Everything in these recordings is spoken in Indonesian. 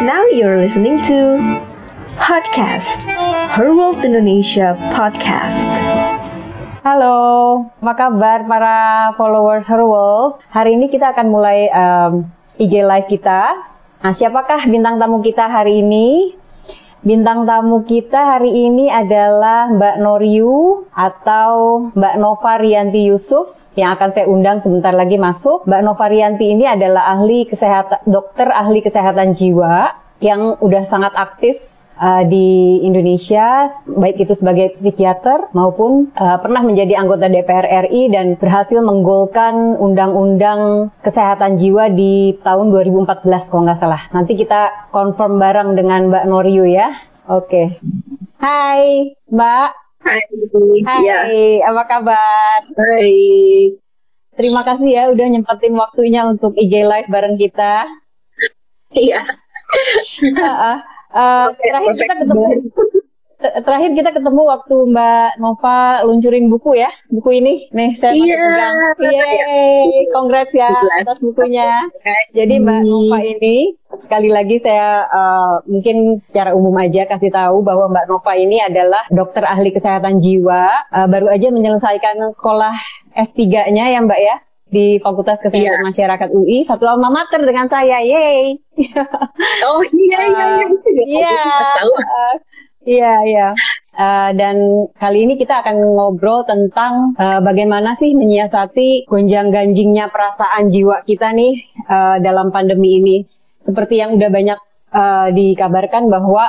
Now you're listening to Podcast Her World Indonesia Podcast. Halo, apa kabar para followers Her World? Hari ini kita akan mulai um, IG live kita. Nah, siapakah bintang tamu kita hari ini? Bintang tamu kita hari ini adalah Mbak Noriu atau Mbak Nova Rianti Yusuf yang akan saya undang sebentar lagi masuk. Mbak Nova Rianti ini adalah ahli kesehatan dokter ahli kesehatan jiwa yang udah sangat aktif uh, di Indonesia, baik itu sebagai psikiater maupun uh, pernah menjadi anggota DPR RI dan berhasil menggolkan undang-undang kesehatan jiwa di tahun 2014 kalau nggak salah. Nanti kita confirm bareng dengan Mbak Noriu ya. Oke. Okay. Hai, Mbak. Hai. Hai, ya. apa kabar? Baik. Terima kasih ya udah nyempetin waktunya untuk IG live bareng kita. Iya. uh, uh. Uh, terakhir kita ketemu terakhir kita ketemu waktu Mbak Nova luncurin buku ya, buku ini. Nih saya iya, pegang. Yeay, congrats ya atas bukunya. Jadi Mbak Nova ini sekali lagi saya uh, mungkin secara umum aja kasih tahu bahwa Mbak Nova ini adalah dokter ahli kesehatan jiwa, uh, baru aja menyelesaikan sekolah S3-nya ya Mbak ya di Fakultas Kesehatan yeah. Masyarakat UI satu alma mater dengan saya, yay. oh iya iya iya. Iya. Iya iya. Uh, dan kali ini kita akan ngobrol tentang uh, bagaimana sih menyiasati gonjang-ganjingnya perasaan jiwa kita nih uh, dalam pandemi ini. Seperti yang udah banyak uh, dikabarkan bahwa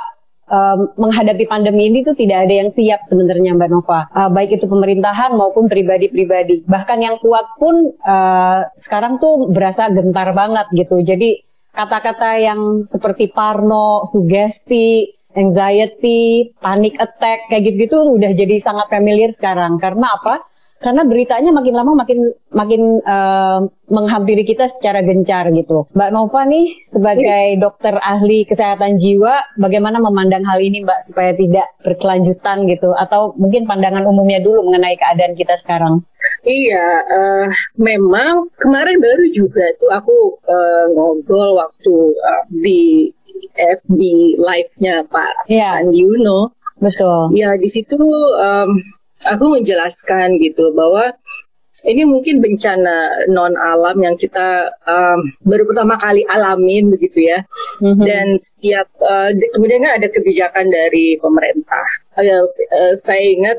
um, menghadapi pandemi ini tuh tidak ada yang siap sebenarnya Mbak Nova. Uh, baik itu pemerintahan maupun pribadi-pribadi. Bahkan yang kuat pun uh, sekarang tuh berasa gentar banget gitu. Jadi kata-kata yang seperti parno, sugesti, anxiety, panic attack kayak gitu-gitu udah jadi sangat familiar sekarang. Karena apa? Karena beritanya makin lama makin makin uh, menghampiri kita secara gencar gitu. Mbak Nova nih sebagai dokter ahli kesehatan jiwa, bagaimana memandang hal ini Mbak supaya tidak berkelanjutan gitu? Atau mungkin pandangan umumnya dulu mengenai keadaan kita sekarang? Iya, uh, memang kemarin baru juga tuh aku uh, ngobrol waktu uh, di FB live-nya Pak yeah. Sandi Uno. Betul. Ya di situ um, aku menjelaskan gitu bahwa ini mungkin bencana non alam yang kita um, baru pertama kali alamin begitu ya mm-hmm. dan setiap uh, kemudian kan ada kebijakan dari pemerintah uh, uh, saya ingat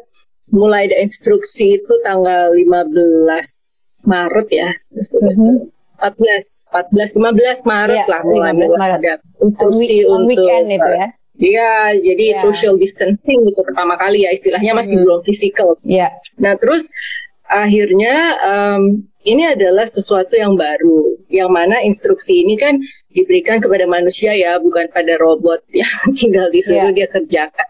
mulai ada instruksi itu tanggal 15 Maret ya mm-hmm. 14 14 15 Maret ya, lah mulai Maret. ada instruksi on week, untuk on weekend itu ya Iya, jadi yeah. social distancing itu pertama kali ya istilahnya masih hmm. belum fisikal. Iya. Yeah. Nah terus akhirnya um, ini adalah sesuatu yang baru, yang mana instruksi ini kan diberikan kepada manusia ya, bukan pada robot yang tinggal disuruh yeah. dia kerjakan.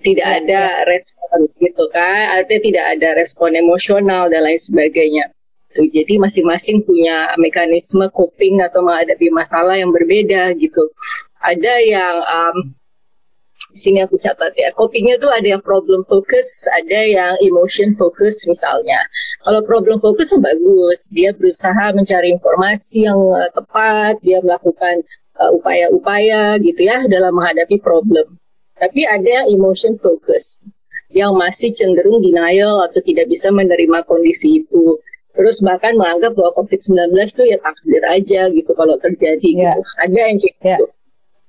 Tidak yeah, ada yeah. respon gitu kan, artinya tidak ada respon emosional dan lain sebagainya. Tuh, jadi masing-masing punya mekanisme coping atau menghadapi masalah yang berbeda gitu. Ada yang um, sini aku catat ya. Copingnya tuh ada yang problem focus, ada yang emotion focus misalnya. Kalau problem focus tuh bagus, dia berusaha mencari informasi yang uh, tepat, dia melakukan uh, upaya-upaya uh, gitu ya dalam menghadapi problem. Tapi ada yang emotion focus, yang masih cenderung denial atau tidak bisa menerima kondisi itu. Terus bahkan menganggap bahwa COVID-19 itu ya takdir aja gitu kalau terjadi yeah. gitu. Ada yang kayak yeah.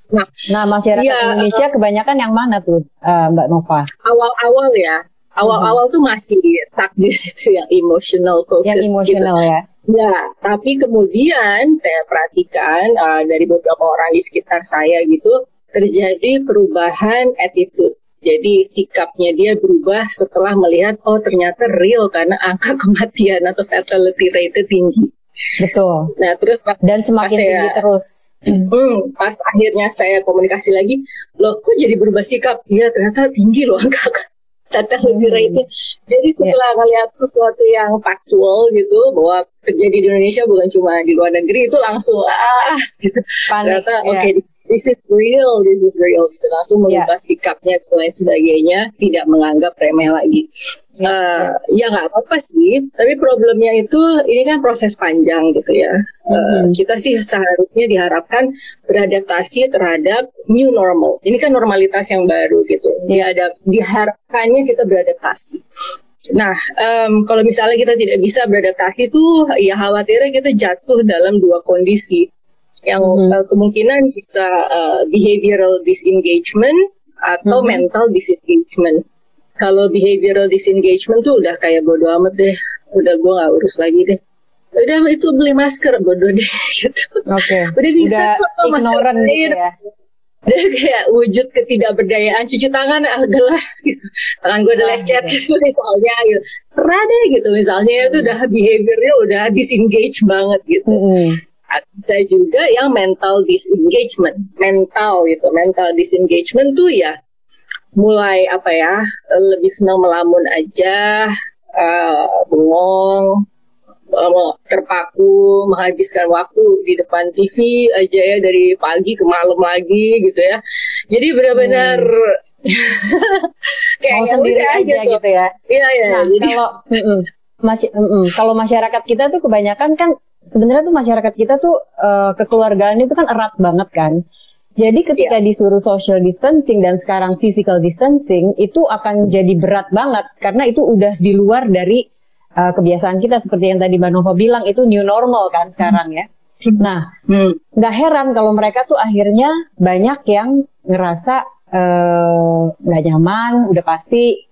Gitu. Nah, nah masyarakat ya, Indonesia kebanyakan yang mana tuh uh, Mbak Nova? Awal-awal ya, awal-awal hmm. tuh masih takdir itu yang emotional focus. Yang emotional gitu. ya. Ya, tapi kemudian saya perhatikan uh, dari beberapa orang di sekitar saya gitu terjadi perubahan attitude. Jadi sikapnya dia berubah setelah melihat oh ternyata real karena angka kematian atau fatality rate tinggi. Betul. Nah terus dan semakin saya, tinggi terus. Hmm, pas akhirnya saya komunikasi lagi, loh kok jadi berubah sikap? Iya ternyata tinggi loh angka catat lebih hmm. itu. Jadi ya. setelah yeah. ngeliat sesuatu yang faktual gitu bahwa terjadi di Indonesia bukan cuma di luar negeri itu langsung ah gitu. Panik, ternyata yeah. oke okay, this is real, this is real gitu langsung Iya. mengubah sikapnya dan lain sebagainya, tidak menganggap remeh lagi. Eh, ya nggak apa-apa sih, tapi problemnya itu ini kan proses panjang gitu ya. Eh, Mhm. kita sih seharusnya diharapkan beradaptasi terhadap new normal. Ini kan normalitas yang baru gitu. Diadap, diharapkannya kita beradaptasi. Nah, em, kalau misalnya kita tidak bisa beradaptasi tuh, ya khawatirnya kita jatuh dalam dua kondisi yang Mhm. eh, kemungkinan bisa eh, behavioral disengagement atau Mhm. mental disengagement. Kalau behavioral disengagement tuh udah kayak bodo amat deh, udah gue nggak urus lagi deh. Udah itu beli masker bodoh deh gitu. Oke. Udah bisa Udah kok masker gitu ya. Udah kayak wujud ketidakberdayaan cuci tangan ah udahlah gitu tangan gue udah lecet gitu. gitu misalnya gitu serah deh gitu misalnya itu udah behaviornya udah disengage banget gitu Mm-mm. Saya juga yang mental disengagement mental gitu. Mental disengagement tuh ya mulai apa ya lebih senang melamun aja eh, bengong eh, terpaku menghabiskan waktu di depan TV aja ya dari pagi ke malam lagi gitu ya. Jadi benar-benar kayak Mau ya sendiri udah aja gitu. ya. iya iya Nah, jadi kalau masy- kalau masyarakat kita tuh kebanyakan kan sebenarnya tuh masyarakat kita tuh eh, kekeluargaan itu kan erat banget kan. Jadi ketika Iya. disuruh social distancing dan sekarang physical distancing itu akan jadi berat banget karena itu udah di luar dari eh, kebiasaan kita seperti yang tadi Mbak Nova bilang itu new normal kan sekarang ya. Nah, Hmm. nggak heran kalau mereka tuh akhirnya banyak yang ngerasa eh, nggak nyaman, udah pasti.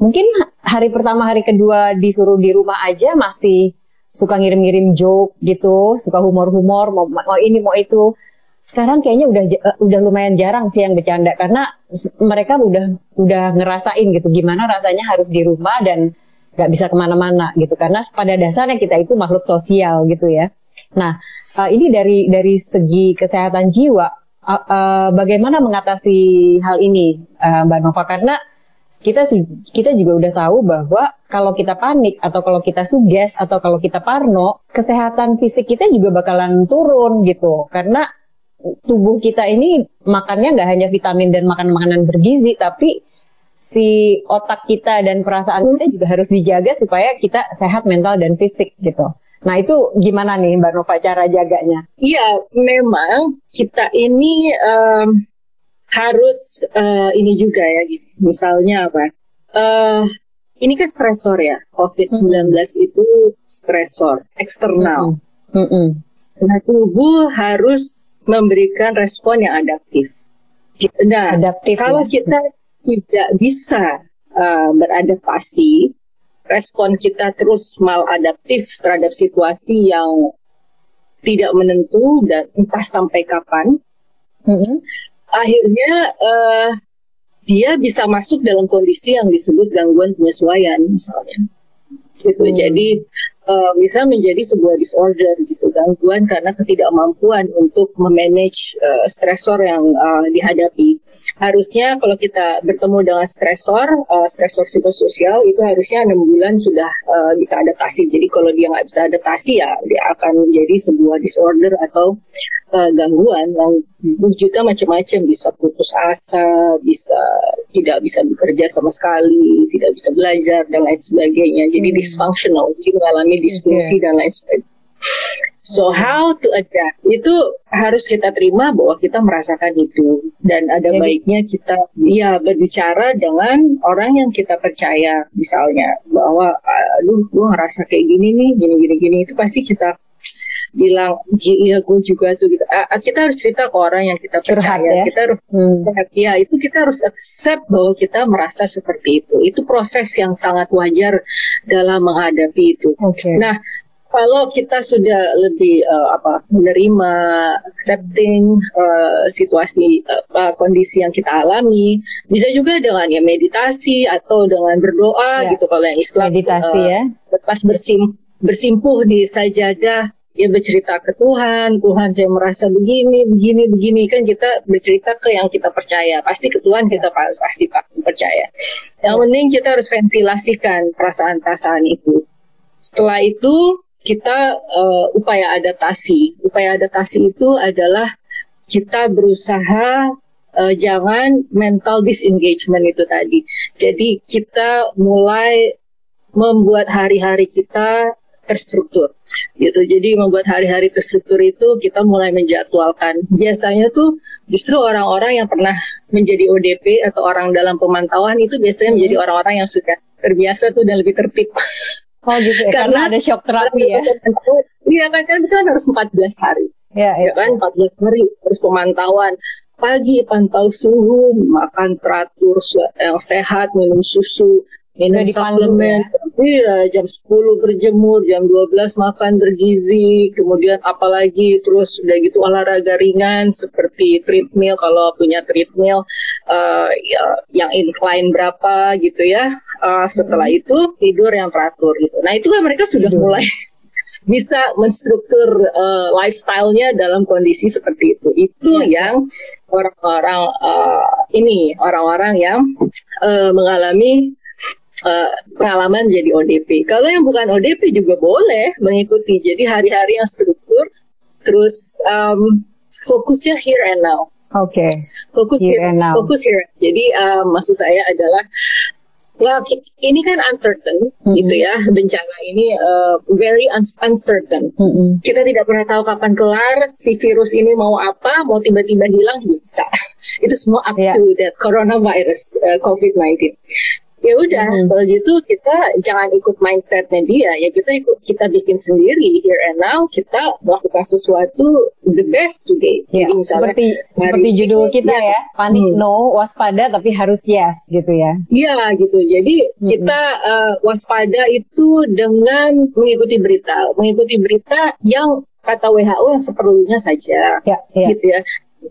Mungkin hari pertama, hari kedua disuruh di rumah aja masih suka ngirim-ngirim joke gitu, suka humor-humor, mau, mau ini mau itu. Sekarang kayaknya udah eh, udah lumayan jarang sih yang bercanda karena mereka udah udah ngerasain gitu gimana rasanya harus di rumah dan nggak bisa ke mana-mana gitu karena pada dasarnya kita itu makhluk sosial gitu ya. Nah, uh, ini dari dari segi kesehatan jiwa, uh, bagaimana mengatasi hal ini, Mbak Nova? Karena kita kita juga udah tahu bahwa kalau kita panik atau kalau kita suges atau kalau kita parno, kesehatan fisik kita juga bakalan turun gitu. Karena tubuh kita ini makannya nggak hanya vitamin dan makan makanan bergizi, tapi si otak kita dan perasaan kita juga harus dijaga supaya kita sehat mental dan fisik gitu. Nah itu gimana nih Mbak Nova cara jaganya? Iya, memang kita ini em, harus eh, ini juga ya, gitu. misalnya apa? eh ini kan stresor ya, COVID-19 itu stresor eksternal. Mm-mm. Nah, tubuh harus memberikan respon yang adaptif. Nah, Adaptif kalau ya. kita tidak bisa uh, beradaptasi, respon kita terus maladaptif terhadap situasi yang tidak menentu dan entah sampai kapan, Mm-mm. Akhirnya uh, dia bisa masuk dalam kondisi yang disebut gangguan penyesuaian misalnya. Gitu. Hmm. Jadi uh, bisa menjadi sebuah disorder gitu, gangguan karena ketidakmampuan untuk memanage uh, stresor yang uh, dihadapi. Harusnya kalau kita bertemu dengan stresor, uh, stresor psikososial itu harusnya enam bulan sudah uh, bisa adaptasi. Jadi kalau dia nggak bisa adaptasi ya dia akan menjadi sebuah disorder atau uh, gangguan yang wujudnya macam-macam bisa putus asa, bisa tidak bisa bekerja sama sekali, tidak bisa belajar dan lain sebagainya. Jadi Hmm. dysfunctional, jadi mengalami disfungsi dan lain sebagainya. So how to adapt? Itu harus kita terima bahwa kita merasakan itu. Dan ada Jadi- baiknya kita ya berbicara dengan orang yang kita percaya. Misalnya bahwa aduh gue ngerasa kayak gini nih gini gini gini. Itu pasti kita bilang iya gue juga tuh gitu ah, kita harus cerita ke orang yang kita Curhat percaya ya? kita harus Hmm. ya itu kita harus accept bahwa kita merasa seperti itu itu proses yang sangat wajar dalam menghadapi itu Oke. Nah, kalau kita sudah lebih eh, apa menerima accepting eh, situasi eh, kondisi yang kita alami, bisa juga dengan ya meditasi atau dengan berdoa Ya. gitu kalau yang Islam Meditasi eh, ya. lepas bersim bersimpuh di sajadah ya bercerita ke Tuhan, Tuhan saya merasa begini, begini, begini kan kita bercerita ke yang kita percaya, pasti ke Tuhan kita pa- pasti pasti percaya. Yang penting kita harus ventilasikan perasaan-perasaan itu. Setelah itu kita eh, upaya adaptasi. Upaya adaptasi itu adalah kita berusaha uh, jangan mental disengagement itu tadi. Jadi kita mulai membuat hari-hari kita terstruktur gitu. Jadi membuat hari-hari terstruktur itu kita mulai menjadwalkan. Biasanya tuh justru orang-orang yang pernah menjadi ODP atau orang dalam pemantauan itu biasanya menjadi hmm. orang-orang yang sudah terbiasa tuh dan lebih tertib. Oh gitu ya, karena, karena ada shock terapi ya. Iya kan, kan itu kan harus 14 hari. Ya, ya, ya kan 14 hari terus pemantauan pagi pantau suhu makan teratur yang sehat minum susu minum suplemen. Ya? Iya, jam 10 berjemur, jam 12 makan bergizi, kemudian apalagi terus udah gitu olahraga ringan seperti treadmill kalau punya treadmill uh, ya, yang incline berapa gitu ya. Uh, setelah hmm. itu tidur yang teratur gitu. Nah, itu kan mereka sudah tidur. mulai bisa menstruktur uh, lifestyle-nya dalam kondisi seperti itu. Itu ya. yang orang-orang uh, ini orang-orang yang uh, mengalami uh, pengalaman jadi ODP. Kalau yang bukan ODP juga boleh mengikuti. Jadi hari-hari yang struktur, terus um, fokusnya here and now. Oke. Okay. Fokus here, here and now. Fokus here. Jadi um, maksud saya adalah Well, ini kan uncertain, mm-hmm. gitu ya. Bencana ini uh, very un- uncertain. Mm-hmm. Kita tidak pernah tahu kapan kelar si virus ini mau apa, mau tiba-tiba hilang bisa. Itu semua up yeah. to that coronavirus uh, COVID-19 ya udah hmm. kalau gitu kita jangan ikut mindset media ya kita ikut kita bikin sendiri here and now kita melakukan sesuatu the best today ya, Jadi misalnya seperti seperti judul kita ya, ya panik hmm. no waspada tapi harus yes gitu ya iya gitu jadi hmm. kita uh, waspada itu dengan mengikuti berita mengikuti berita yang kata WHO yang seperlunya saja ya, ya. gitu ya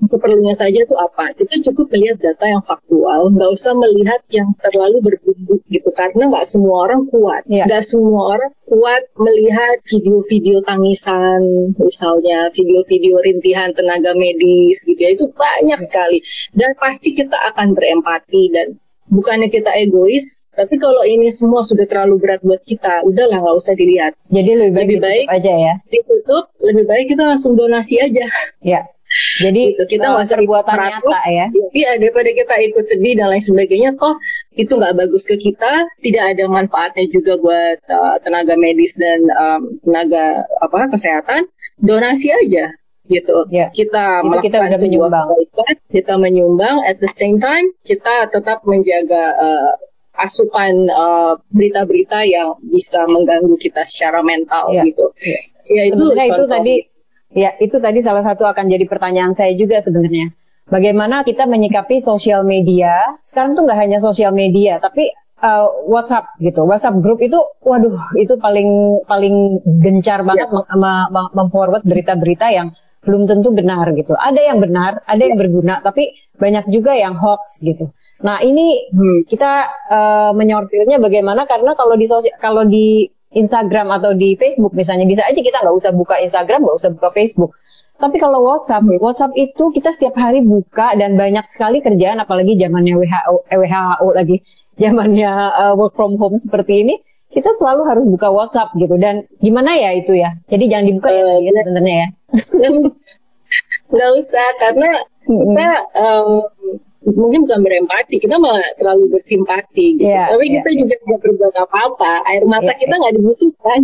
seperlunya saja itu apa? Kita cukup melihat data yang faktual, nggak usah melihat yang terlalu berbumbu gitu, karena nggak semua orang kuat, ya. nggak semua orang kuat melihat video-video tangisan, misalnya video-video rintihan tenaga medis gitu ya, itu banyak sekali, dan pasti kita akan berempati dan bukannya kita egois, tapi kalau ini semua sudah terlalu berat buat kita, udahlah nggak usah dilihat. Jadi lebih baik, lebih baik aja ya. Ditutup, lebih baik kita langsung donasi aja. Ya. Jadi gitu. kita nggak perbuatan nyata ya. Iya daripada kita ikut sedih dan lain sebagainya, toh itu nggak bagus ke kita, tidak ada manfaatnya juga buat uh, tenaga medis dan um, tenaga apa kesehatan. Donasi aja gitu. Ya. Kita itu kita udah menyumbang. Kebaikan, kita menyumbang. At the same time kita tetap menjaga uh, asupan uh, berita-berita uh, yang bisa mengganggu kita secara mental ya. gitu. Ya, ya itu itu tadi Ya, itu tadi salah satu akan jadi pertanyaan saya juga sebenarnya. Bagaimana kita menyikapi sosial media? Sekarang tuh nggak hanya sosial media, tapi uh, WhatsApp gitu. WhatsApp grup itu, waduh, itu paling paling gencar banget ya. memforward berita-berita yang belum tentu benar gitu. Ada yang benar, ada yang berguna, tapi banyak juga yang hoax gitu. Nah ini hmm. kita uh, menyortirnya bagaimana? Karena kalau di sosial, kalau di Instagram atau di Facebook misalnya bisa aja kita nggak usah buka Instagram nggak usah buka Facebook. Tapi kalau WhatsApp WhatsApp itu kita setiap hari buka dan banyak sekali kerjaan apalagi zamannya WHO eh, WHO lagi zamannya uh, work from home seperti ini kita selalu harus buka WhatsApp gitu. Dan gimana ya itu ya? Jadi jangan dibuka uh, ya, ya sebenarnya ya. Nggak usah karena kita um, mungkin bukan berempati, kita malah terlalu bersimpati gitu. Yeah, Tapi yeah, kita yeah. juga tidak berbuat apa-apa. Air mata yeah, kita iya. nggak yeah. dibutuhkan.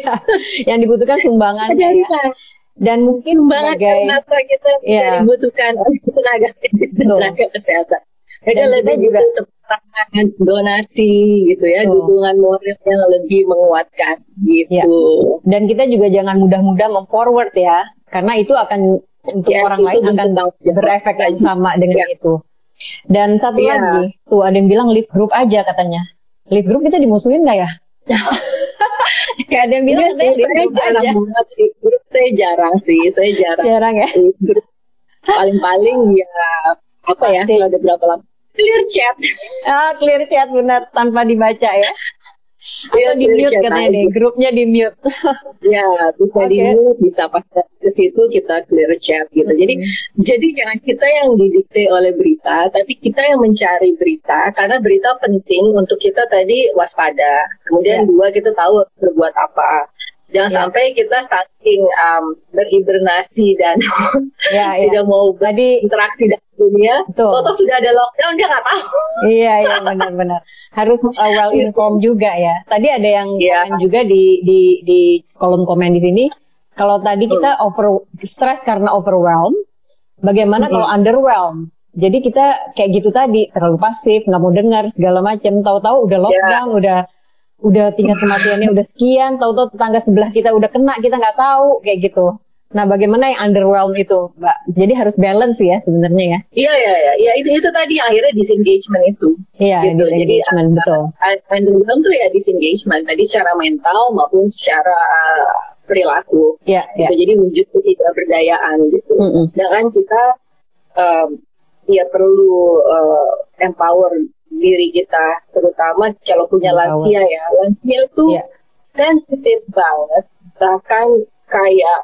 Yang dibutuhkan sumbangan ya. Dan mungkin sumbangan sebagai, air mata kita yeah. tidak dibutuhkan oleh tenaga tenaga kesehatan. Mereka Dan lebih juga tangan, donasi gitu ya, Tuh. dukungan moral yang lebih menguatkan gitu. Ya. Dan kita juga jangan mudah-mudah memforward ya, karena itu akan untuk yes, orang lain akan berefek yang sama dengan ya. itu. Dan satu yeah. lagi, tuh ada yang bilang live group aja katanya. Live group kita dimusuhin nggak ya? Kayak ada yang bilang ya, saya, saya jarang aja. banget live group. Saya jarang sih, saya jarang. Jarang ya? Paling-paling ya apa ya, setelah ada berapa lama. Clear chat. Ah, clear chat benar tanpa dibaca ya. Atau di mute katanya nih, grupnya di mute. ya, bisa okay. di mute, bisa pakai ke situ kita clear chat gitu. Hmm. Jadi jadi jangan kita yang didikte oleh berita, tapi kita yang mencari berita karena berita penting untuk kita tadi waspada. Kemudian yeah. dua kita tahu berbuat apa. Jangan Ya. sampai kita saking um, berhibernasi dan Ya, ya. tidak mau Tadi berinteraksi dengan dunia. Toto sudah ada lockdown dia nggak tahu. Iya iya benar-benar harus uh, well informed juga ya. Tadi ada yang Iya. komen juga di di di kolom komen di sini. Kalau tadi kita over stress karena overwhelm, bagaimana Mm-mm. kalau underwhelm? Jadi kita kayak gitu tadi terlalu pasif, nggak mau dengar segala macam. Tahu-tahu udah lockdown, udah udah tingkat kematiannya udah sekian. Tahu-tahu tetangga sebelah kita udah kena, kita nggak tahu kayak gitu. Nah, bagaimana yang underwhelm itu, Mbak? Jadi harus balance ya sebenarnya ya. Iya iya iya, ya, itu itu tadi akhirnya disengagement itu. Iya, Gitu, jadi, disengagement betul. Underground tuh ya disengagement tadi secara mental maupun secara uh, perilaku. Iya, iya. Gitu. Jadi wujud ketidakberdayaan gitu. Mm-mm. Sedangkan kita um, ya perlu uh, empower diri kita, terutama kalau punya lansia ya. Lansia tuh Iya. sensitif banget, bahkan kayak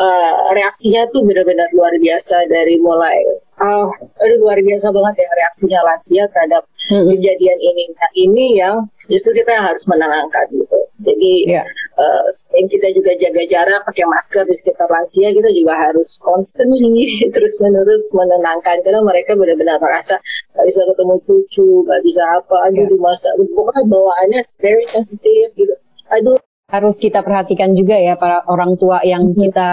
uh, reaksinya tuh benar-benar luar biasa dari mulai ah aduh luar biasa banget ya reaksinya lansia terhadap Mm-mm. kejadian ini. Nah ini yang justru kita yang harus menenangkan gitu. Jadi Iya. eh, selain kita juga jaga jarak, pakai masker di sekitar lansia, kita juga harus constantly terus menerus menenangkan karena mereka benar-benar merasa nggak bisa ketemu cucu, nggak bisa apa, aduh di masa pokoknya bawaannya very sensitive gitu. Aduh harus kita perhatikan juga ya para orang tua yang kita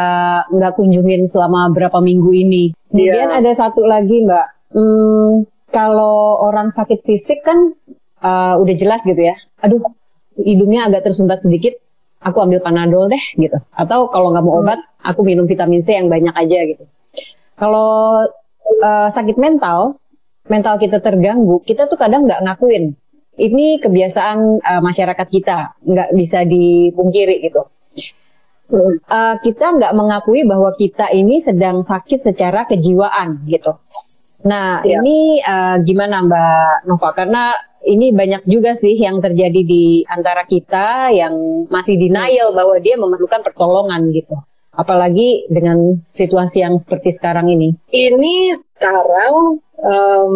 nggak kunjungin selama berapa minggu ini. Kemudian Iya. ada satu lagi Mbak, Hmm, kalau orang sakit fisik kan uh, udah jelas gitu ya. Aduh, hidungnya agak tersumbat sedikit, aku ambil panadol deh gitu. Atau kalau nggak mau obat, aku minum vitamin C yang banyak aja gitu. Kalau uh, sakit mental, mental kita terganggu, kita tuh kadang nggak ngakuin. Ini kebiasaan uh, masyarakat kita, nggak bisa dipungkiri gitu. Uh, kita nggak mengakui bahwa kita ini sedang sakit secara kejiwaan gitu. Nah Iya. ini uh, gimana Mbak Nova? Karena ini banyak juga sih yang terjadi di antara kita yang masih denial bahwa dia memerlukan pertolongan gitu. Apalagi dengan situasi yang seperti sekarang ini. ini sekarang em,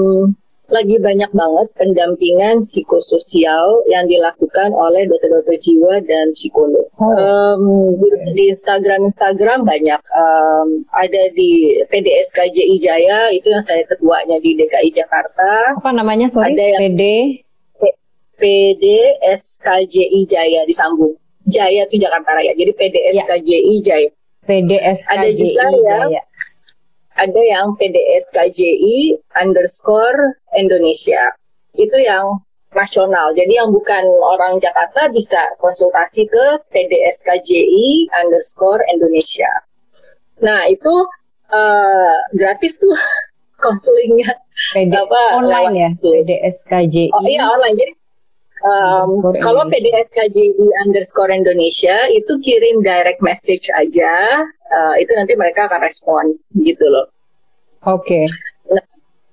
lagi banyak banget pendampingan psikososial yang dilakukan oleh dokter-dokter jiwa dan psikolog. Oh. Em, di- di Instagram Instagram banyak Em, ada di PDSKJI Jaya itu yang saya ketuanya di DKI Jakarta. Apa namanya? Sorry, Ada yang- PD. PDSKJI Jaya disambung. Jaya itu Jakarta Raya. Jadi PDSKJI Jaya. PDSKJI Ada juga ya. Jaya. Ada yang PDSKJI underscore Indonesia. Itu yang nasional. Jadi yang bukan orang Jakarta bisa konsultasi ke PDSKJI underscore Indonesia. Nah itu eh, gratis tuh konsulingnya. PD Apa, online ya, itu. PDSKJI. Oh iya online. Jadi um, kalau. PDSKJI underscore Indonesia itu kirim direct message aja. Eh, itu nanti mereka akan respon gitu loh. Oke.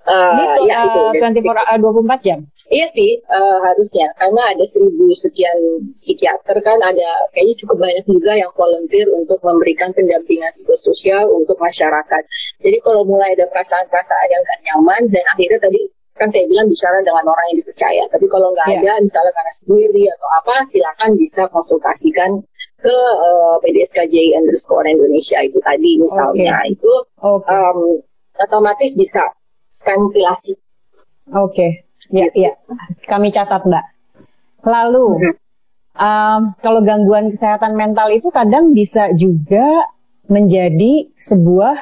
Eh, Ini tuh ya itu. uh, 24 uh, 24 jam. Iya sih eh, harusnya karena ada seribu sekian psikiater kan ada kayaknya cukup banyak juga yang volunteer untuk memberikan pendampingan psikososial untuk masyarakat. Jadi kalau mulai ada perasaan-perasaan yang gak nyaman dan akhirnya tadi kan saya bilang bicara dengan orang yang dipercaya. Tapi kalau nggak Iya. ada misalnya karena sendiri atau apa silakan bisa konsultasikan ke eh, PDSKJ underscore Indonesia itu tadi misalnya itu Oke. em, otomatis bisa ventilasi. Oke. Ya, ya. Kami catat, Mbak. Lalu, Mhm. um, kalau gangguan kesehatan mental itu kadang bisa juga menjadi sebuah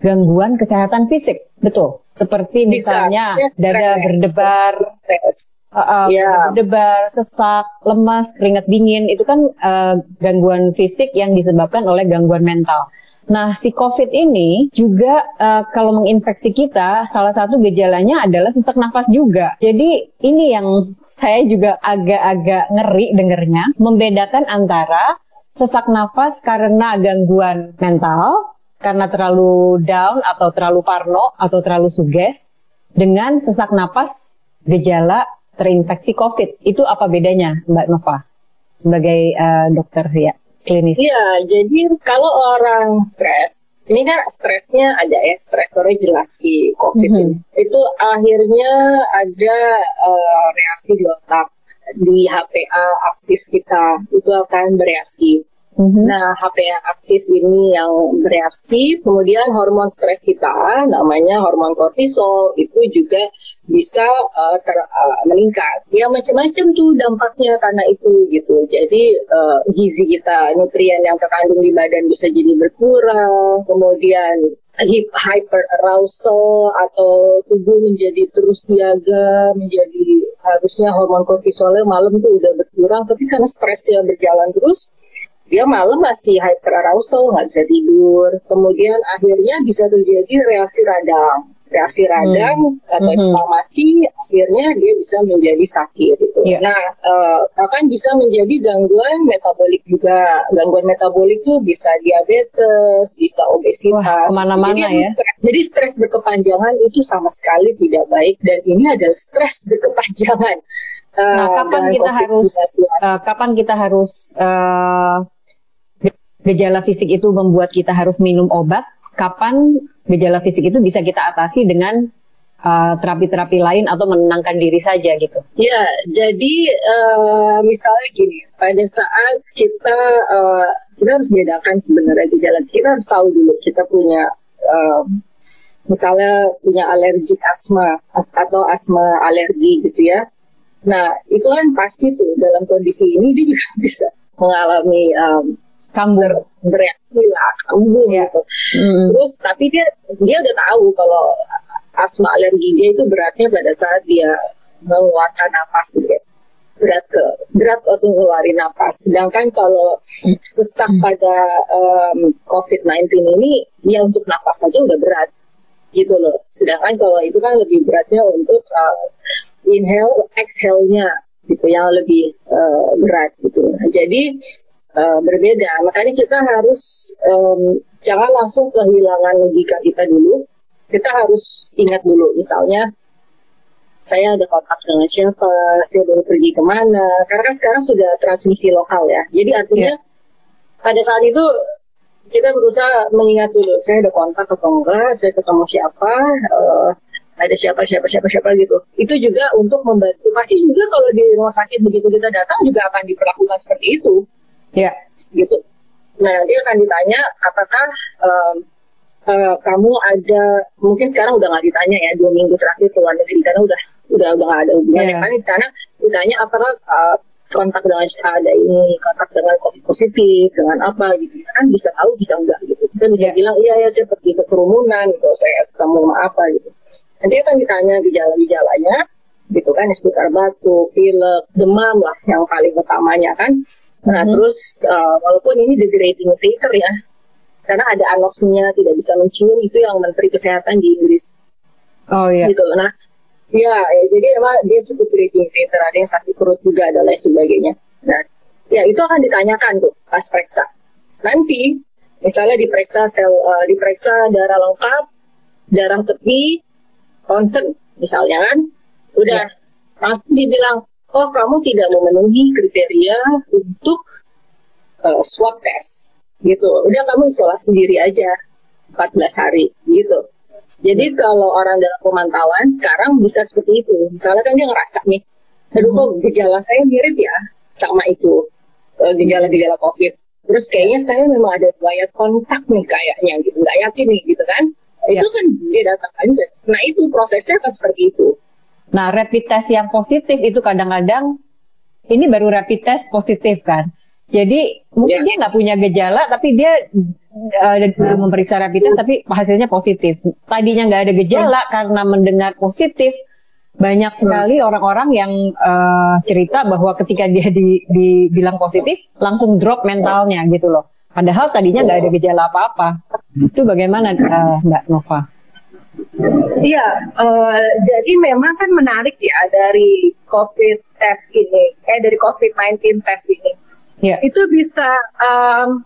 gangguan kesehatan fisik. Betul. Seperti Bisa. misalnya Ya, dada berdebar, uh, uh, Iya. berdebar, sesak, lemas, keringat dingin, itu kan uh, gangguan fisik yang disebabkan oleh gangguan mental. Nah, si COVID ini juga uh, kalau menginfeksi kita, salah satu gejalanya adalah sesak nafas juga. Jadi ini yang saya juga agak-agak ngeri dengernya, membedakan antara sesak nafas karena gangguan mental, karena terlalu down atau terlalu parno atau terlalu suges, dengan sesak napas gejala terinfeksi COVID. Itu apa bedanya, Mbak Nova? Sebagai uh, dokter ya klinis. Iya, jadi kalau orang stres, ini kan stresnya ada ya, stresornya jelas si COVID Mhm. ini. Itu akhirnya ada eh, reaksi di otak, di HPA aksis kita, itu akan bereaksi. Mm-hmm. Nah, HPA aksis ini yang bereaksi, kemudian hormon stres kita, namanya hormon kortisol, itu juga bisa uh, ter, uh, meningkat. Ya macam-macam tuh dampaknya karena itu gitu. Jadi uh, gizi kita, nutrien yang terkandung di badan bisa jadi berkurang, kemudian hyper arousal atau tubuh menjadi terus siaga, menjadi harusnya hormon kortisolnya malam tuh udah berkurang, tapi karena stresnya berjalan terus, dia malam masih hyperarousal, nggak bisa tidur. Kemudian akhirnya bisa terjadi reaksi radang. Reaksi radang hmm. atau hmm. inflamasi akhirnya dia bisa menjadi sakit gitu. Yeah. Nah, uh, akan bisa menjadi gangguan metabolik juga. Gangguan metabolik tuh bisa diabetes, bisa obesitas. Ke mana-mana ya. Jadi stres berkepanjangan itu sama sekali tidak baik dan ini adalah stres berkepanjangan. Uh, nah, kapan kita harus uh, kapan kita harus uh, gejala fisik itu membuat kita harus minum obat, kapan gejala fisik itu bisa kita atasi dengan uh, terapi-terapi uh, lain atau menenangkan diri saja gitu? Ya, jadi uh, misalnya gini, pada saat kita uh, kita harus bedakan sebenarnya gejala, kita harus tahu dulu kita punya uh, misalnya punya alergi asma atau asma alergi gitu ya. Nah, itu kan pasti tuh dalam kondisi ini dia juga bisa mengalami um, kambuh bereaksi lah kambuh ya. gitu. mm. terus tapi dia dia udah tahu kalau asma alergi dia itu beratnya pada saat dia mengeluarkan napas gitu. Ya berat ke berat waktu ngeluarin napas. Sedangkan kalau sesak pada um, COVID-19 ini ya untuk nafas saja udah berat gitu loh. Sedangkan kalau itu kan lebih beratnya untuk uh, inhale exhale-nya gitu yang lebih uh, berat gitu. Jadi uh, berbeda. Makanya kita harus um, jangan langsung kehilangan logika kita dulu. Kita harus ingat dulu, misalnya saya ada kontak dengan siapa, saya baru pergi ke mana. Karena kan sekarang sudah transmisi lokal ya. Jadi artinya yeah. pada saat itu kita berusaha mengingat dulu, saya ada kontak atau enggak, saya ketemu siapa, uh, ada siapa siapa siapa siapa gitu. Itu juga untuk membantu. Pasti juga kalau di rumah sakit begitu kita datang juga akan diperlakukan seperti itu. Ya. Gitu. Nah nanti akan ditanya apakah um, uh, kamu ada mungkin sekarang udah nggak ditanya ya dua minggu terakhir ke luar negeri karena udah udah udah nggak ada hubungannya yeah. kan di sana ditanya apakah uh, kontak dengan ada ini kontak dengan covid positif dengan apa gitu kan bisa tahu bisa enggak gitu kita bisa yeah. bilang iya ya saya pergi ke kerumunan gitu saya ketemu sama apa gitu nanti akan ditanya gejala-gejalanya gitu kan seputar batuk, pilek, demam lah yang paling utamanya kan. Nah hmm. terus uh, walaupun ini degrading titer ya, karena ada anosmia tidak bisa mencium itu yang Menteri Kesehatan di Inggris. Oh iya. Gitu. Nah ya, ya jadi emang dia cukup degrading titer, ada yang sakit perut juga dan lain sebagainya. Nah ya itu akan ditanyakan tuh pas periksa. Nanti misalnya diperiksa sel, uh, diperiksa darah lengkap, darah tepi, ronsen misalnya kan udah ya. langsung dibilang oh kamu tidak memenuhi kriteria untuk uh, swab test. Gitu. Udah kamu isolasi sendiri aja 14 hari. Gitu. Jadi kalau orang dalam pemantauan sekarang bisa seperti itu. Misalnya kan dia ngerasa nih aduh kok gejala saya mirip ya sama itu uh, gejala-gejala covid. Terus kayaknya saya memang ada riwayat kontak nih kayaknya gitu nggak yakin nih gitu kan. Itu ya. kan dia datang aja. Nah itu prosesnya kan seperti itu Nah, rapid test yang positif itu kadang-kadang ini baru rapid test positif kan. Jadi mungkin yeah. dia nggak punya gejala, tapi dia uh, memeriksa rapid test tapi hasilnya positif. Tadinya nggak ada gejala hmm. karena mendengar positif, banyak sekali orang-orang yang uh, cerita bahwa ketika dia di, dibilang positif langsung drop mentalnya gitu loh. Padahal tadinya nggak ada gejala apa-apa. Itu bagaimana uh, Mbak Nova? Iya, uh, jadi memang kan menarik ya dari COVID test ini, eh dari COVID-19 test ini. Yeah. Itu bisa um,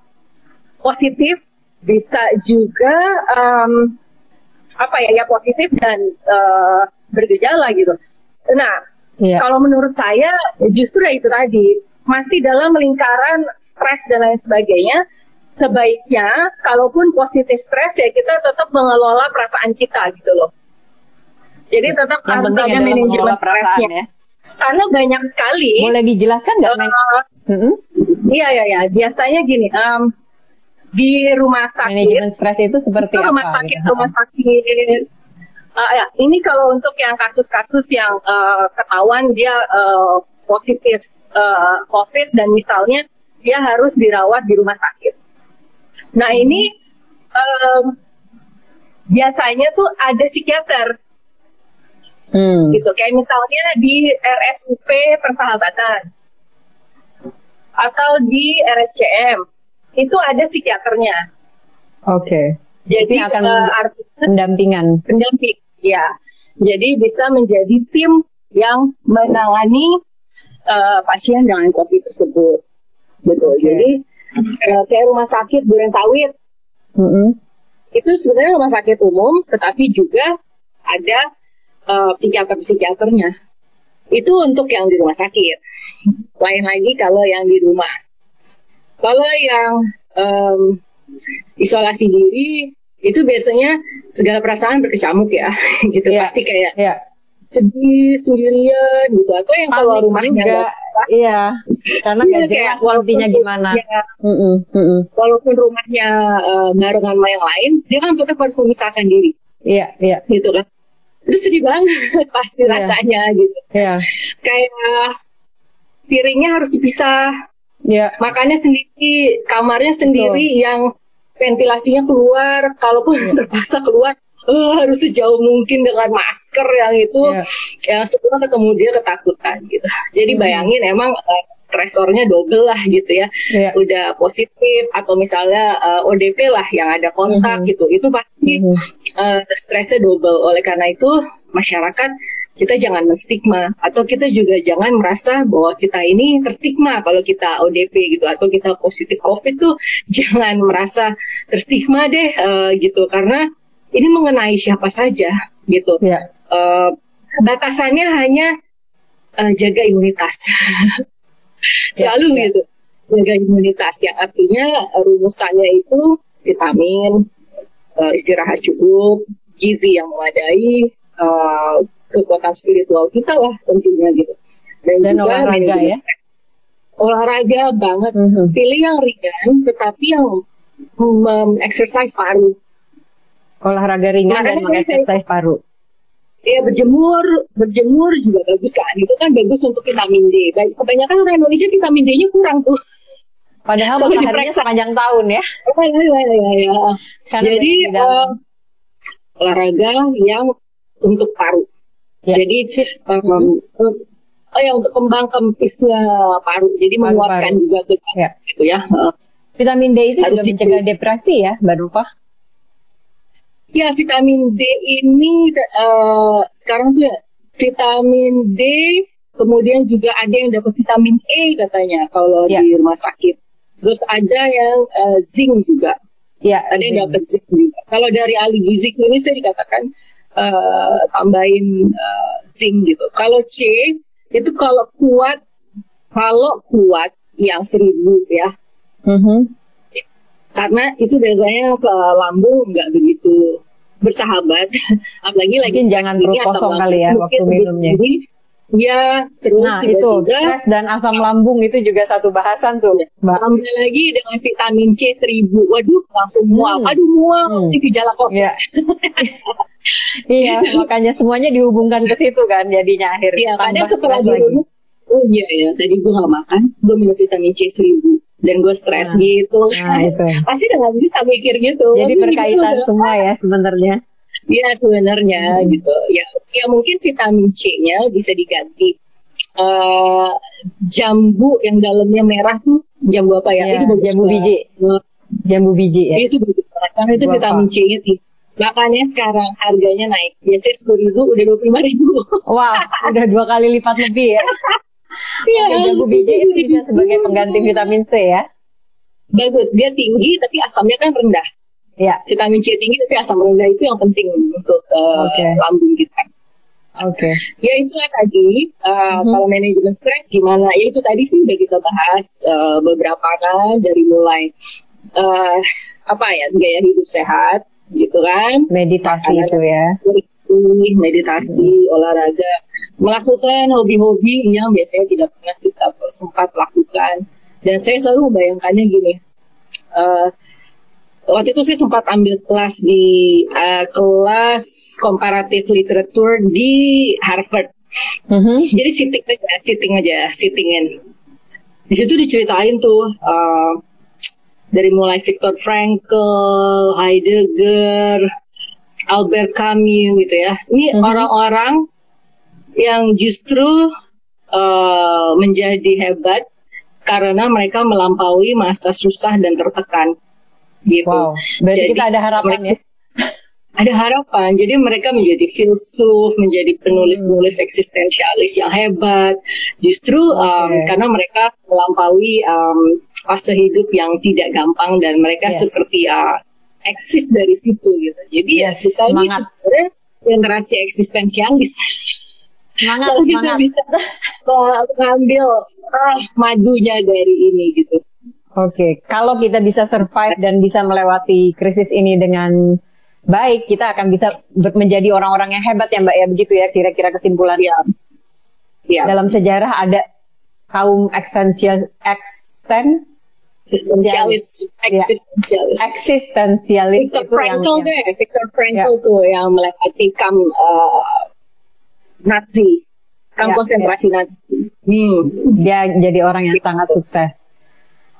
positif, bisa juga um, apa ya, ya positif dan uh, bergejala gitu. Nah, yeah. kalau menurut saya justru ya itu tadi masih dalam lingkaran stres dan lain sebagainya sebaiknya kalaupun positif stres ya kita tetap mengelola perasaan kita gitu loh. Jadi tetap yang harus ada manajemen stresnya. Ya. karena banyak sekali. Boleh dijelaskan nggak? Uh, uh, Iya iya iya. Biasanya gini, um, di rumah sakit. Manajemen stres itu seperti itu apa? Rumah sakit, gitu? rumah sakit. Uh, ya, ini kalau untuk yang kasus-kasus yang uh, ketahuan dia uh, positif uh, COVID dan misalnya dia harus dirawat di rumah sakit. Nah ini um, biasanya tuh ada psikiater Hmm. Gitu. Kayak misalnya di RSUP Persahabatan atau di RSCM itu ada psikiaternya. Oke. Okay. Jadi akan uh, artinya pendampingan. Pendamping, ya. Jadi bisa menjadi tim yang menangani uh, pasien dengan COVID tersebut. Betul. Okay. Jadi uh, kayak rumah sakit Duren Sawit. Mm -hmm. Itu sebenarnya rumah sakit umum, tetapi juga ada uh, psikiater-psikiaternya. Itu untuk yang di rumah sakit. Lain lagi kalau yang di rumah. Kalau yang um, isolasi diri itu biasanya segala perasaan berkecamuk ya, gitu yeah. pasti kayak yeah. sedih sendirian gitu atau yang kalau rumahnya juga. Iya karena nggak iya, jelas nantinya gimana ya, mm -mm, mm -mm. walaupun rumahnya uh, barengan sama yang lain dia kan tetap harus memisahkan diri iya iya gitu kan itu sedih banget pasti yeah. rasanya gitu yeah. kayak piringnya harus dipisah yeah. makannya sendiri kamarnya sendiri Betul. yang ventilasinya keluar kalaupun yeah. terpaksa keluar uh, harus sejauh mungkin dengan masker yang itu yeah. yang semua ketemu dia ketakutan gitu jadi hmm. bayangin emang uh, stresornya double lah gitu ya. Yeah. Udah positif atau misalnya uh, eh, ODP lah yang ada kontak mm -hmm. gitu. Itu pasti mm -hmm. uh, stresnya double. Oleh karena itu masyarakat kita jangan menstigma atau kita juga jangan merasa bahwa kita ini terstigma kalau kita ODP gitu atau kita positif COVID tuh jangan merasa terstigma deh uh, gitu karena ini mengenai siapa saja gitu. Yeah. Uh, batasannya hanya uh, jaga imunitas. selalu ya, gitu jaga imunitas yang artinya rumusannya itu vitamin uh, istirahat cukup gizi yang memadai uh, kekuatan spiritual kita lah tentunya gitu dan, dan juga olahraga ya olahraga banget mm -hmm. pilih yang ringan tetapi yang um, exercise paru olahraga ringan Karena dan mengexercise paru. Ya berjemur berjemur juga bagus kan. Itu kan bagus untuk vitamin D. Kebanyakan orang Indonesia vitamin D-nya kurang tuh. Padahal so, mataharinya sepanjang tahun ya. Oh, ya, ya, ya, ya. jadi uh, olahraga yang untuk paru. Ya. jadi um, oh ya untuk kembang kempisnya paru. Jadi paru, menguatkan paru. juga tuh ya. gitu ya. Vitamin D itu Harus juga mencegah depresi ya Mbak Rupa Ya, vitamin D ini uh, sekarang tuh ya, vitamin D, kemudian juga ada yang dapat vitamin E katanya kalau ya. di rumah sakit. Terus ada yang uh, zinc juga. Ya, ada yang dapat zinc juga. Kalau dari ahli gizi ini saya dikatakan uh, tambahin uh, zinc gitu. Kalau C itu kalau kuat, kalau kuat yang seribu ya. Mm -hmm karena itu biasanya ke lambung nggak begitu bersahabat apalagi lagi jangan perut kosong kali ya waktu minumnya Ya, terus nah, itu stres dan asam lambung itu juga satu bahasan tuh, ya. Mbak. Tambah lagi dengan vitamin C seribu, waduh langsung mual, hmm. aduh mual, hmm. ini gejala COVID. Ya. iya, makanya semuanya dihubungkan ke situ kan, jadinya akhirnya. Iya, kadang setelah dulu, oh iya ya, tadi gue gak makan, gue minum vitamin C seribu dan gue stres nah, gitu. Nah, itu. Pasti udah gak bisa mikir gitu. Jadi berkaitan gitu, semua ya sebenarnya. Iya sebenarnya hmm. gitu. Ya, ya mungkin vitamin C-nya bisa diganti. Uh, jambu yang dalamnya merah tuh jambu apa ya? ya itu bagus jambu biji. Jambu biji ya. Itu bagus banget karena itu vitamin C-nya tinggi. Makanya sekarang harganya naik. Biasanya sepuluh ribu udah dua puluh lima ribu. Wah, udah dua kali lipat lebih ya. Iya. Jago biji itu bisa sebagai pengganti vitamin C ya? Bagus, dia tinggi tapi asamnya kan rendah. Ya. Vitamin C tinggi tapi asam rendah itu yang penting untuk uh, eh, okay. lambung kita. Oke. Okay. Ya itu tadi uh, mm-hmm. kalau manajemen stres gimana? Ya itu tadi sih udah kita bahas uh, beberapa kan dari mulai uh, apa ya gaya hidup sehat gitu kan. Meditasi Makanan, itu ya. Bersih, meditasi, olahraga, melakukan hobi-hobi yang biasanya tidak pernah kita sempat lakukan. Dan saya selalu membayangkannya gini, uh, waktu itu saya sempat ambil kelas di uh, kelas komparatif literatur di Harvard. Mm-hmm. Jadi sitting aja, sitting aja, sittingin. Di situ diceritain tuh uh, dari mulai Viktor Frankl, Heidegger, Albert Camus gitu ya. Ini mm-hmm. orang-orang yang justru uh, menjadi hebat karena mereka melampaui masa susah dan tertekan gitu. Wow, berarti Jadi, kita ada harapan mereka, ya. Ada harapan. Jadi mereka menjadi filsuf, menjadi penulis-penulis hmm. eksistensialis yang hebat. Justru um, karena mereka melampaui um, fase hidup yang tidak gampang dan mereka yes. seperti uh, eksis dari situ gitu. Jadi ya yes, ya kita semangat. ini sebenarnya generasi eksistensialis. Semangat, Kalau semangat. kita bisa mengambil uh, madunya dari ini gitu. Oke, okay. kalau kita bisa survive dan bisa melewati krisis ini dengan baik, kita akan bisa menjadi orang-orang yang hebat ya Mbak ya begitu ya kira-kira kesimpulan. Ya. ya. Dalam sejarah ada kaum eksistensial eksten eksistensialis eksistensialis ya. eksistensialis Victor itu Frankl yang, deh Victor Frankl ya. tuh yang melewati kam uh, Nazi kam ya, konsentrasi ya. Nazi hmm. dia jadi orang yang sangat sukses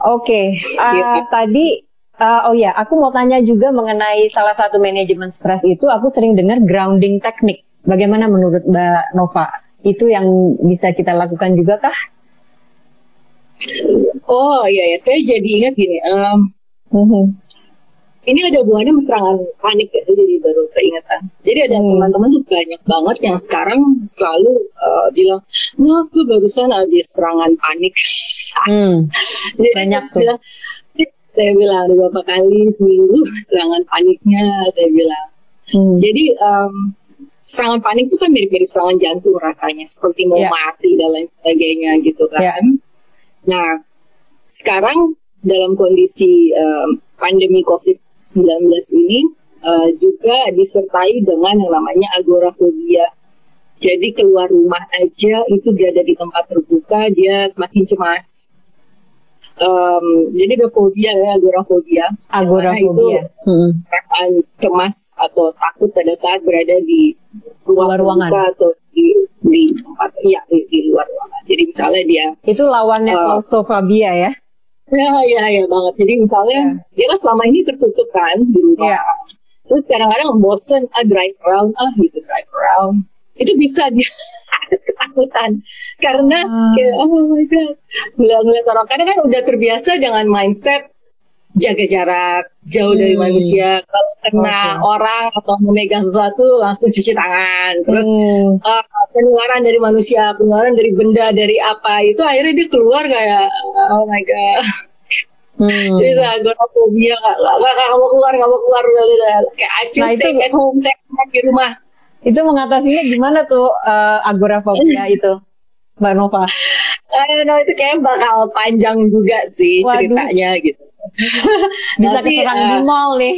Oke, okay. uh, iya. tadi uh, oh ya, aku mau tanya juga mengenai salah satu manajemen stres itu. Aku sering dengar grounding teknik. Bagaimana menurut Mbak Nova? Itu yang bisa kita lakukan juga kah? Oh iya ya, saya jadi ingat gini. Um, ini ada hubungannya sama serangan panik ya, saya jadi baru keingetan. Jadi ada hmm. teman-teman tuh banyak banget yang sekarang selalu uh, bilang, maaf gue barusan habis serangan panik. Hmm. jadi banyak tuh. Bilang, saya bilang beberapa kali seminggu serangan paniknya, saya bilang. Hmm. Jadi um, serangan panik itu kan mirip-mirip serangan jantung rasanya, seperti mau yeah. mati dan lain sebagainya gitu kan. Yeah. Nah, sekarang dalam kondisi um, pandemi COVID 19 ini uh, juga disertai dengan yang namanya agorafobia. Jadi keluar rumah aja itu dia ada di tempat terbuka dia semakin cemas. Um, jadi ada fobia ya agorafobia. Agorafobia. Itu hmm. cemas atau takut pada saat berada di luar ruangan atau di di tempat ya di, di luar ruangan. Jadi misalnya dia itu lawannya uh, ya? Ya, ya, ya banget. Jadi misalnya yeah. dia kan selama ini tertutup kan di rumah. Yeah. Terus kadang-kadang bosen, ah drive around, ah gitu drive around. Itu bisa dia ketakutan karena uh. kayak oh my god ngeliat-ngeliat orang kadang kan udah terbiasa dengan mindset jaga jarak jauh hmm. dari manusia kalau kena okay. orang atau memegang sesuatu langsung cuci tangan terus hmm. uh, penularan dari manusia penularan dari benda dari apa itu akhirnya dia keluar kayak oh my god Hmm. Jadi saya agorafobia gak, gak, gak, gak mau keluar, gak mau keluar Kayak I feel nah, safe itu, at home, safe di rumah Itu mengatasinya gimana tuh uh, agorafobia itu Mbak Nova? I know, itu kayak bakal panjang juga sih Waduh. ceritanya gitu Bisa Tapi, uh, di mall nih.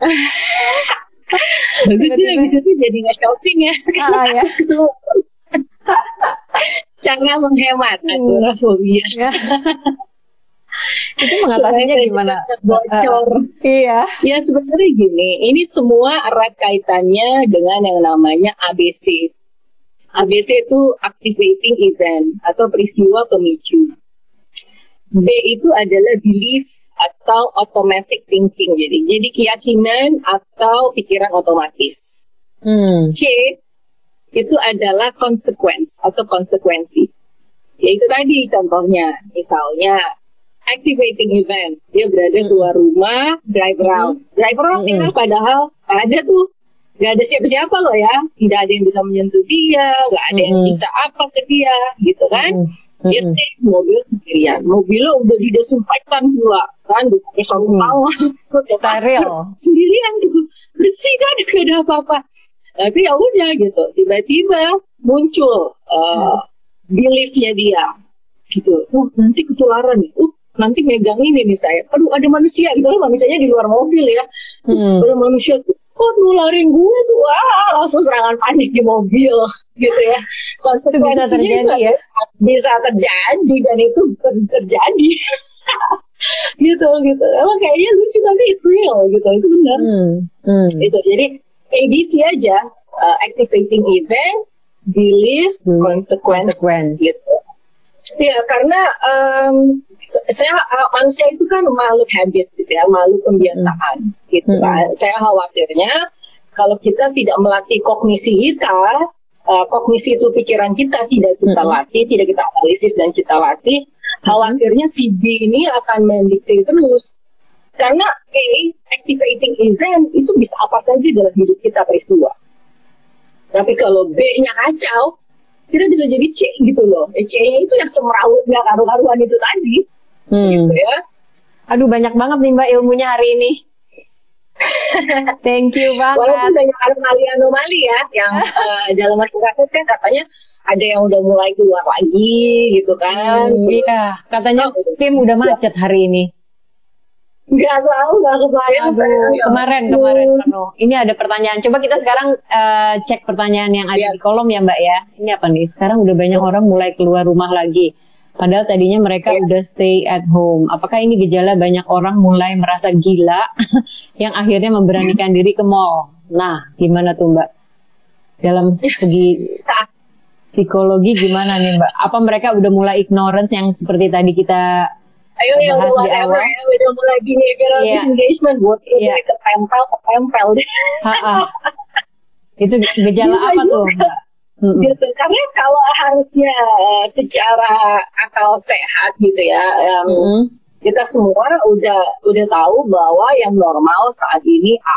Bagus sih habis itu jadi nggak shopping ya. Ah, ya. Cara menghemat hmm. agorafobia. Ya. itu mengatasinya gimana? Bocor. Uh, iya. Ya sebenarnya gini, ini semua erat kaitannya dengan yang namanya ABC. ABC itu activating event atau peristiwa pemicu. B itu adalah belief atau automatic thinking. Jadi, jadi keyakinan atau pikiran otomatis. Hmm. C itu adalah consequence atau konsekuensi. Yaitu tadi contohnya, misalnya activating event. Dia berada hmm. keluar rumah, drive around. Hmm. Drive around hmm. itu padahal ada tuh nggak ada siapa-siapa loh ya. Tidak ada yang bisa menyentuh dia nggak ada yang bisa apa ke dia gitu kan? Mm-hmm. dia stay mobil sendirian. Mobilnya udah didesinfektan pula kan? Pakai sarung tangan. Steril. sendirian tuh. Bersih kan? Gak ada apa-apa. Tapi ya udah gitu. Tiba-tiba muncul uh, beliefnya dia. Gitu. Oh nanti ketularan nih. Uh nanti megang ini nih saya. Aduh ada manusia. Gitu loh manusianya di luar mobil ya. Hmm. ada manusia tuh oh nularin gue tuh? Wah langsung serangan panik di mobil gitu ya. Konsekuensinya bisa terjadi ya? bisa terjadi dan itu terjadi. Gitu gitu. Emang kayaknya lucu tapi it's real gitu. Itu benar. Hmm, hmm. itu jadi ABC aja uh, activating event belief hmm. consequence, consequence. gitu Ya, karena um, saya uh, manusia itu kan makhluk habit gitu ya, makhluk pembiasaan hmm. gitu kan. Saya khawatirnya kalau kita tidak melatih kognisi kita, uh, kognisi itu pikiran kita tidak kita hmm. latih, tidak kita analisis dan kita latih, hmm. khawatirnya si B ini akan mendikte terus. Karena A, activating event itu bisa apa saja dalam hidup kita peristiwa. Tapi kalau B-nya kacau, kita bisa jadi C gitu loh. Eh, C-nya itu yang semrawut nggak karu-karuan itu tadi. Hmm. Gitu ya. Aduh banyak banget nih Mbak ilmunya hari ini. Thank you banget. Walaupun banyak anomali-anomali ya, yang uh, dalam masyarakat kan katanya ada yang udah mulai keluar lagi gitu kan. Hmm, iya, katanya oh, Kim udah macet hari ini. Gak tahu, gak kebayang. Aduh, saya. kemarin, kemarin penuh. Ini ada pertanyaan. Coba kita sekarang uh, cek pertanyaan yang ada ya. di kolom ya Mbak ya. Ini apa nih? Sekarang udah banyak orang mulai keluar rumah lagi. Padahal tadinya mereka ya. udah stay at home. Apakah ini gejala banyak orang mulai merasa gila yang akhirnya memberanikan diri ke mall? Nah, gimana tuh Mbak? Dalam segi psikologi gimana nih Mbak? Apa mereka udah mulai ignorance yang seperti tadi kita ayo yang whatever ya udah mulai behavioral yeah. disengagement buat yeah. ketempel ketempel itu gejala Bisa apa juga. tuh Mm-hmm. gitu karena kalau harusnya uh, secara akal sehat gitu ya um, mm-hmm. kita semua udah udah tahu bahwa yang normal saat ini A,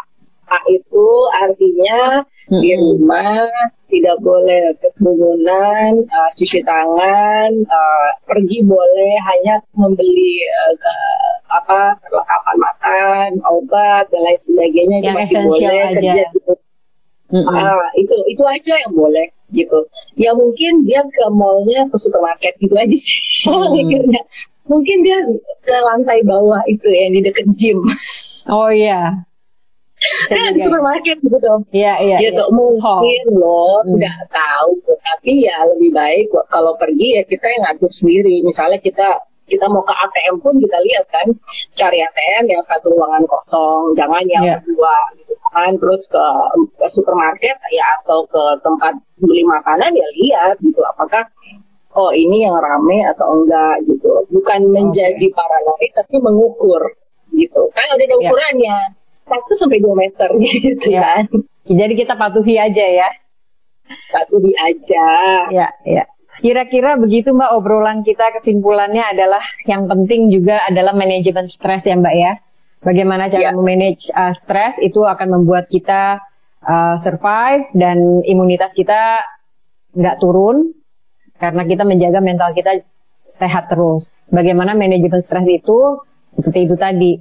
A itu artinya mm-hmm. di rumah tidak boleh kerumunan, uh, cuci tangan, uh, pergi boleh hanya membeli uh, ke, apa perlengkapan makan, obat dan lain sebagainya yang masih boleh aja. kerja gitu. Mm -hmm. uh, itu itu aja yang boleh gitu. Ya mungkin dia ke mallnya ke supermarket gitu aja sih mm. Mungkin dia ke lantai bawah itu yang di dekat gym. Oh iya kan supermarket gitu. Iya, iya. Gitu. Ya. Mungkin oh. loh hmm. nggak tahu, tapi ya lebih baik kalau pergi ya kita yang ngatur sendiri. Misalnya kita kita mau ke ATM pun kita lihat kan cari ATM yang satu ruangan kosong jangan yang yeah. kedua gitu kan terus ke, ke supermarket ya atau ke tempat beli makanan ya lihat gitu apakah oh ini yang rame atau enggak gitu bukan menjadi okay. paranoid tapi mengukur gitu kan ada ya. ukurannya satu yeah. sampai dua meter gitu yeah. kan jadi kita patuhi aja ya patuhi aja ya ya Kira-kira begitu Mbak obrolan kita kesimpulannya adalah yang penting juga adalah manajemen stres ya Mbak ya. Bagaimana cara yeah. memanage uh, stres itu akan membuat kita uh, survive dan imunitas kita nggak turun karena kita menjaga mental kita sehat terus. Bagaimana manajemen stres itu seperti itu tadi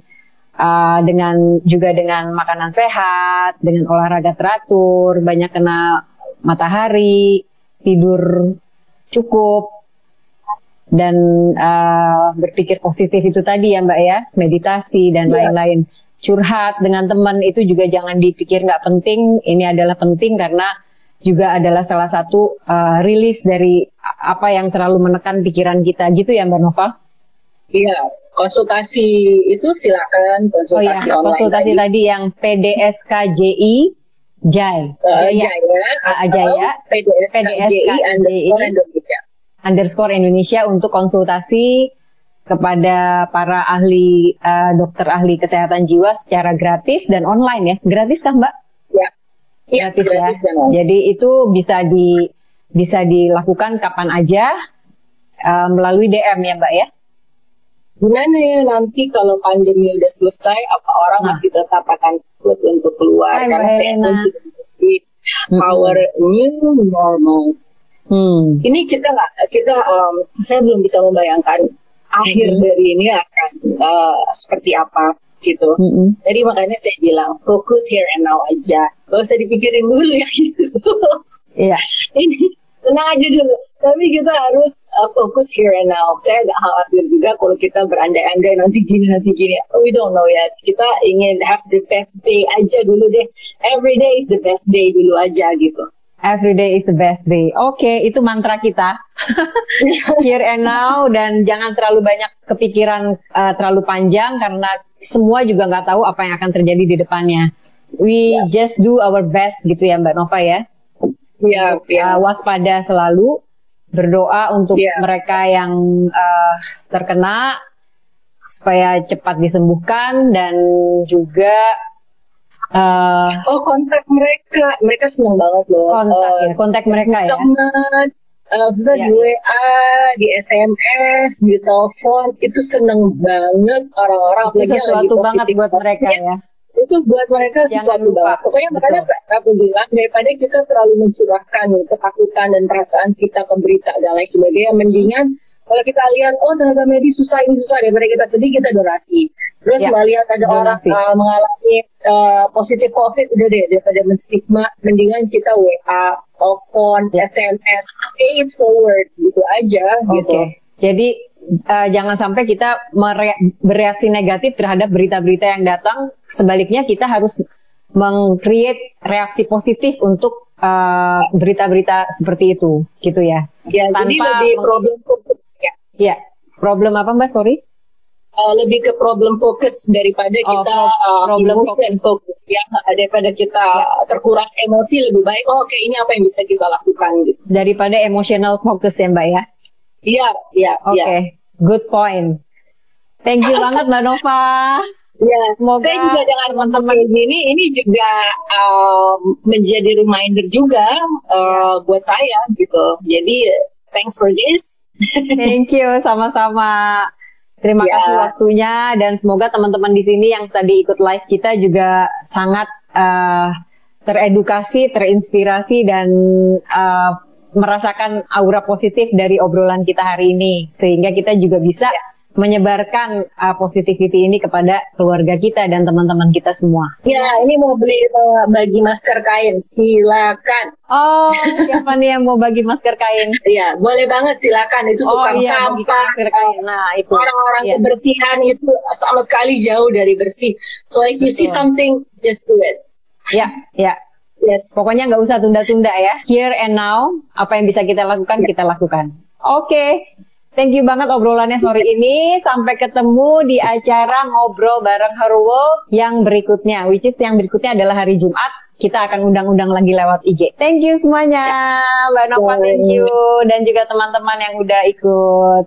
uh, dengan juga dengan makanan sehat, dengan olahraga teratur, banyak kena matahari, tidur cukup dan uh, berpikir positif itu tadi ya Mbak ya, meditasi dan iya. lain-lain. Yeah. Curhat dengan teman itu juga jangan dipikir nggak penting, ini adalah penting karena juga adalah salah satu uh, rilis dari apa yang terlalu menekan pikiran kita gitu ya Mbak Nova. Iya, konsultasi itu silakan konsultasi oh, iya. online. Konsultasi tadi, tadi yang PDSKJI Jai. Uh, Jaya, Jaya, Jaya PDSKJI underscore Indonesia. Underscore Indonesia untuk konsultasi kepada para ahli uh, dokter ahli kesehatan jiwa secara gratis dan online ya. Gratis kan, Mbak? Ya. Gratis, ya. gratis ya. Jadi itu bisa di bisa dilakukan kapan aja uh, melalui DM ya, Mbak ya gimana ya nanti kalau pandemi udah selesai apa orang nah. masih tetap akan ikut untuk keluar Hai, karena stay home sudah menjadi hmm. our new normal. Hmm. Ini kita nggak kita um, saya belum bisa membayangkan akhir hmm. dari ini akan uh, seperti apa gitu. Hmm. Jadi makanya saya bilang fokus here and now aja. Gak usah dipikirin dulu ya gitu. Iya. ini tenang aja dulu. Tapi kita harus uh, fokus here and now. Saya agak khawatir juga kalau kita berandai-andai nanti gini nanti gini. We don't know yet. Kita ingin have the best day aja dulu deh. Every day is the best day dulu aja gitu. Every day is the best day. Oke, okay, itu mantra kita. Here and now dan jangan terlalu banyak kepikiran uh, terlalu panjang karena semua juga nggak tahu apa yang akan terjadi di depannya. We yeah. just do our best gitu ya Mbak Nova ya. Iya, yeah, yeah. uh, waspada selalu, berdoa untuk yeah. mereka yang uh, terkena supaya cepat disembuhkan dan juga Uh, oh kontak mereka, mereka senang banget loh. Kontak uh, ya, kontak mereka ya. Banget. Uh, sudah ya, di WA, di SMS, di telepon itu seneng banget orang-orang. Itu sesuatu banget buat mereka ya. Itu buat mereka sesuatu banget. Pokoknya mereka aku bilang daripada kita terlalu mencurahkan ketakutan dan perasaan kita ke berita dan lain sebagainya, mendingan kalau kita lihat oh tenaga medis susah ini susah daripada kita sedih kita donasi. Terus ya, melihat ada donasi. orang uh, mengalami uh, positif COVID udah deh daripada menstigma mendingan kita WA, telepon, SMS, pay it forward gitu aja okay. gitu. Jadi uh, jangan sampai kita bereaksi negatif terhadap berita-berita yang datang. Sebaliknya kita harus meng-create reaksi positif untuk Eh, berita-berita uh, seperti itu, gitu ya. Ya, Tanpa jadi lebih problem fokus ya. Ya, problem apa Mbak? Sorry. Uh, lebih ke problem fokus daripada oh, kita uh, problem fokus. fokus ya daripada kita ya. terkuras emosi lebih baik oh, oke okay, ini apa yang bisa kita lakukan gitu. daripada emotional fokus ya mbak ya iya iya oke okay. Good point thank you banget mbak Nova Ya, semoga saya juga dengan teman-teman ini ini juga uh, menjadi reminder juga uh, buat saya gitu. Jadi thanks for this. Thank you sama-sama. Terima yeah. kasih waktunya dan semoga teman-teman di sini yang tadi ikut live kita juga sangat uh, teredukasi, terinspirasi dan uh, merasakan aura positif dari obrolan kita hari ini sehingga kita juga bisa yeah menyebarkan uh, positivity ini kepada keluarga kita dan teman-teman kita semua. Ya, ini mau beli mau bagi masker kain, silakan. Oh, siapa nih yang mau bagi masker kain? Iya, boleh banget silakan itu oh, tukang iya, sampah. Masker kain. Nah, itu orang-orang iya. kebersihan itu sama sekali jauh dari bersih. So if you see something, just do it. Ya, ya. Yes, pokoknya nggak usah tunda-tunda ya. Here and now, apa yang bisa kita lakukan, kita lakukan. Oke, okay. Thank you banget obrolannya sore ini. Sampai ketemu di acara ngobrol bareng Herwo yang berikutnya. Which is yang berikutnya adalah hari Jumat. Kita akan undang-undang lagi lewat IG. Thank you semuanya. Mbak Nova, thank you. Dan juga teman-teman yang udah ikut.